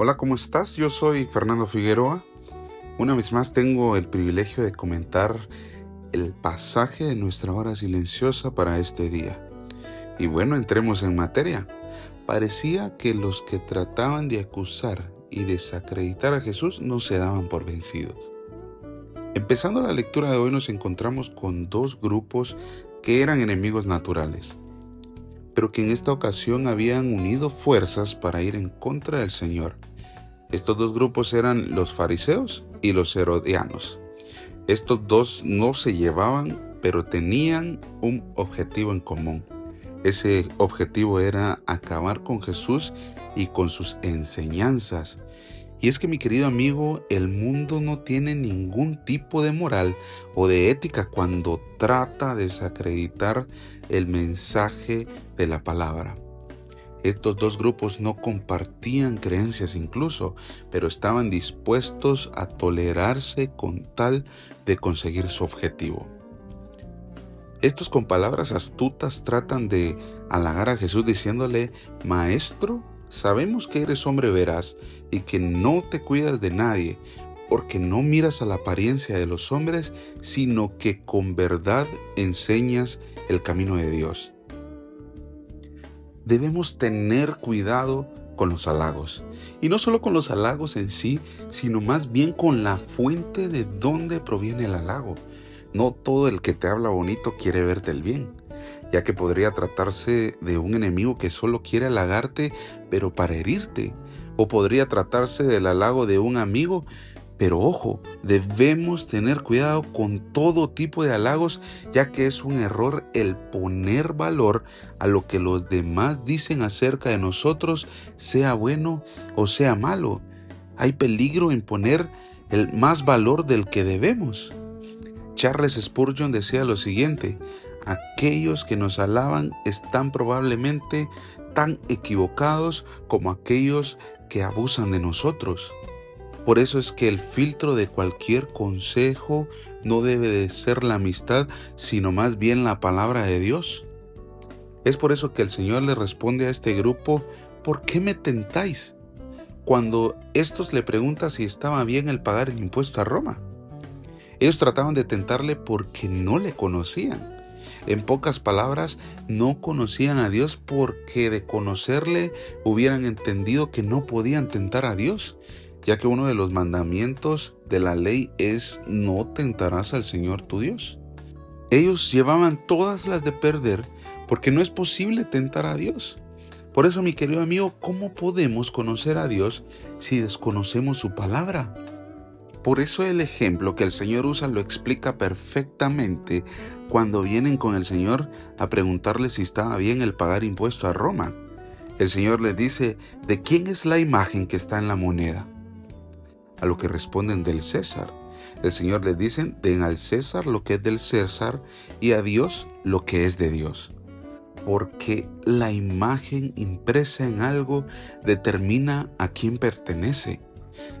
Hola, ¿cómo estás? Yo soy Fernando Figueroa. Una vez más tengo el privilegio de comentar el pasaje de nuestra hora silenciosa para este día. Y bueno, entremos en materia. Parecía que los que trataban de acusar y desacreditar a Jesús no se daban por vencidos. Empezando la lectura de hoy nos encontramos con dos grupos que eran enemigos naturales pero que en esta ocasión habían unido fuerzas para ir en contra del Señor. Estos dos grupos eran los fariseos y los herodianos. Estos dos no se llevaban, pero tenían un objetivo en común. Ese objetivo era acabar con Jesús y con sus enseñanzas. Y es que mi querido amigo, el mundo no tiene ningún tipo de moral o de ética cuando trata de desacreditar el mensaje de la palabra. Estos dos grupos no compartían creencias incluso, pero estaban dispuestos a tolerarse con tal de conseguir su objetivo. Estos con palabras astutas tratan de halagar a Jesús diciéndole, Maestro, Sabemos que eres hombre veraz y que no te cuidas de nadie, porque no miras a la apariencia de los hombres, sino que con verdad enseñas el camino de Dios. Debemos tener cuidado con los halagos. Y no solo con los halagos en sí, sino más bien con la fuente de donde proviene el halago. No todo el que te habla bonito quiere verte el bien ya que podría tratarse de un enemigo que solo quiere halagarte, pero para herirte. O podría tratarse del halago de un amigo, pero ojo, debemos tener cuidado con todo tipo de halagos, ya que es un error el poner valor a lo que los demás dicen acerca de nosotros, sea bueno o sea malo. Hay peligro en poner el más valor del que debemos. Charles Spurgeon decía lo siguiente, aquellos que nos alaban están probablemente tan equivocados como aquellos que abusan de nosotros. Por eso es que el filtro de cualquier consejo no debe de ser la amistad, sino más bien la palabra de Dios. Es por eso que el Señor le responde a este grupo, ¿por qué me tentáis? Cuando estos le preguntan si estaba bien el pagar el impuesto a Roma. Ellos trataban de tentarle porque no le conocían. En pocas palabras, no conocían a Dios porque de conocerle hubieran entendido que no podían tentar a Dios, ya que uno de los mandamientos de la ley es no tentarás al Señor tu Dios. Ellos llevaban todas las de perder porque no es posible tentar a Dios. Por eso, mi querido amigo, ¿cómo podemos conocer a Dios si desconocemos su palabra? Por eso el ejemplo que el Señor usa lo explica perfectamente cuando vienen con el Señor a preguntarle si estaba bien el pagar impuesto a Roma. El Señor les dice, ¿de quién es la imagen que está en la moneda? A lo que responden del César. El Señor les dice, den al César lo que es del César y a Dios lo que es de Dios. Porque la imagen impresa en algo determina a quién pertenece.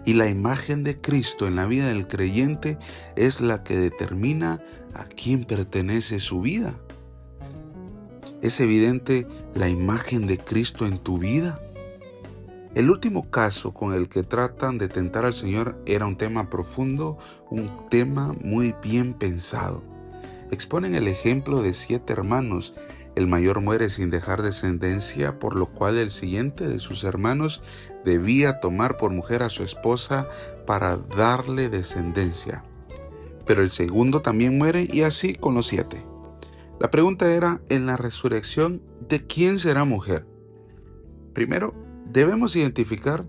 Y la imagen de Cristo en la vida del creyente es la que determina a quién pertenece su vida. ¿Es evidente la imagen de Cristo en tu vida? El último caso con el que tratan de tentar al Señor era un tema profundo, un tema muy bien pensado. Exponen el ejemplo de siete hermanos. El mayor muere sin dejar descendencia, por lo cual el siguiente de sus hermanos debía tomar por mujer a su esposa para darle descendencia. Pero el segundo también muere y así con los siete. La pregunta era, en la resurrección, ¿de quién será mujer? Primero, debemos identificar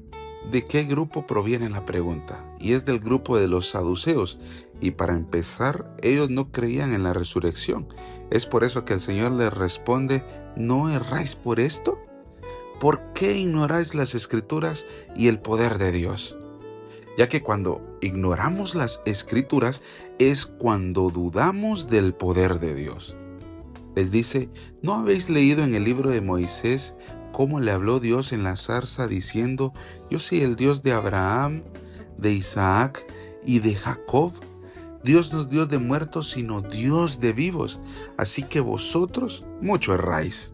de qué grupo proviene la pregunta, y es del grupo de los saduceos, Y para empezar, ellos no creían en la resurrección. Es por eso que el Señor les responde, ¿no erráis por esto? ¿Por qué ignoráis las escrituras y el poder de Dios? Ya que cuando ignoramos las escrituras es cuando dudamos del poder de Dios. Les dice, ¿no habéis leído en el libro de Moisés cómo le habló Dios en la zarza diciendo, yo soy el Dios de Abraham, de Isaac y de Jacob? Dios no es Dios de muertos, sino Dios de vivos. Así que vosotros mucho erráis.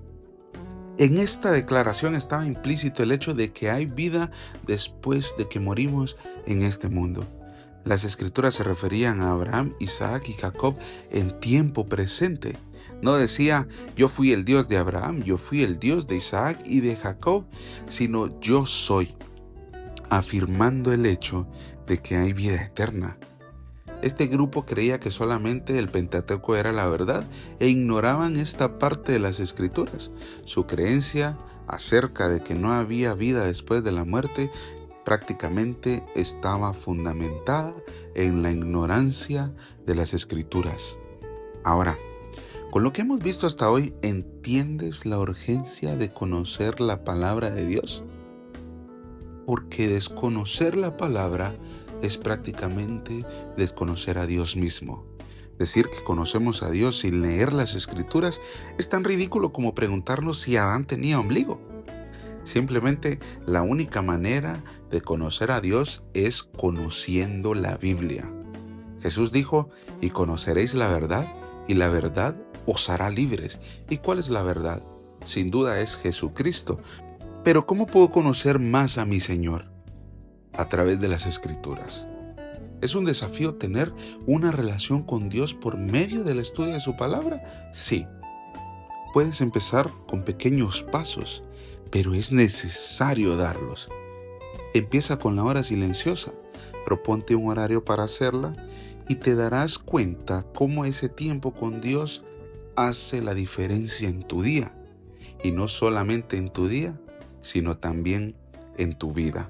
En esta declaración estaba implícito el hecho de que hay vida después de que morimos en este mundo. Las escrituras se referían a Abraham, Isaac y Jacob en tiempo presente. No decía yo fui el Dios de Abraham, yo fui el Dios de Isaac y de Jacob, sino yo soy, afirmando el hecho de que hay vida eterna. Este grupo creía que solamente el Pentateuco era la verdad e ignoraban esta parte de las escrituras. Su creencia acerca de que no había vida después de la muerte prácticamente estaba fundamentada en la ignorancia de las escrituras. Ahora, con lo que hemos visto hasta hoy, ¿entiendes la urgencia de conocer la palabra de Dios? Porque desconocer la palabra es prácticamente desconocer a Dios mismo. Decir que conocemos a Dios sin leer las escrituras es tan ridículo como preguntarnos si Adán tenía ombligo. Simplemente la única manera de conocer a Dios es conociendo la Biblia. Jesús dijo, y conoceréis la verdad, y la verdad os hará libres. ¿Y cuál es la verdad? Sin duda es Jesucristo. Pero ¿cómo puedo conocer más a mi Señor? A través de las escrituras. ¿Es un desafío tener una relación con Dios por medio del estudio de su palabra? Sí. Puedes empezar con pequeños pasos, pero es necesario darlos. Empieza con la hora silenciosa, proponte un horario para hacerla y te darás cuenta cómo ese tiempo con Dios hace la diferencia en tu día. Y no solamente en tu día, sino también en tu vida.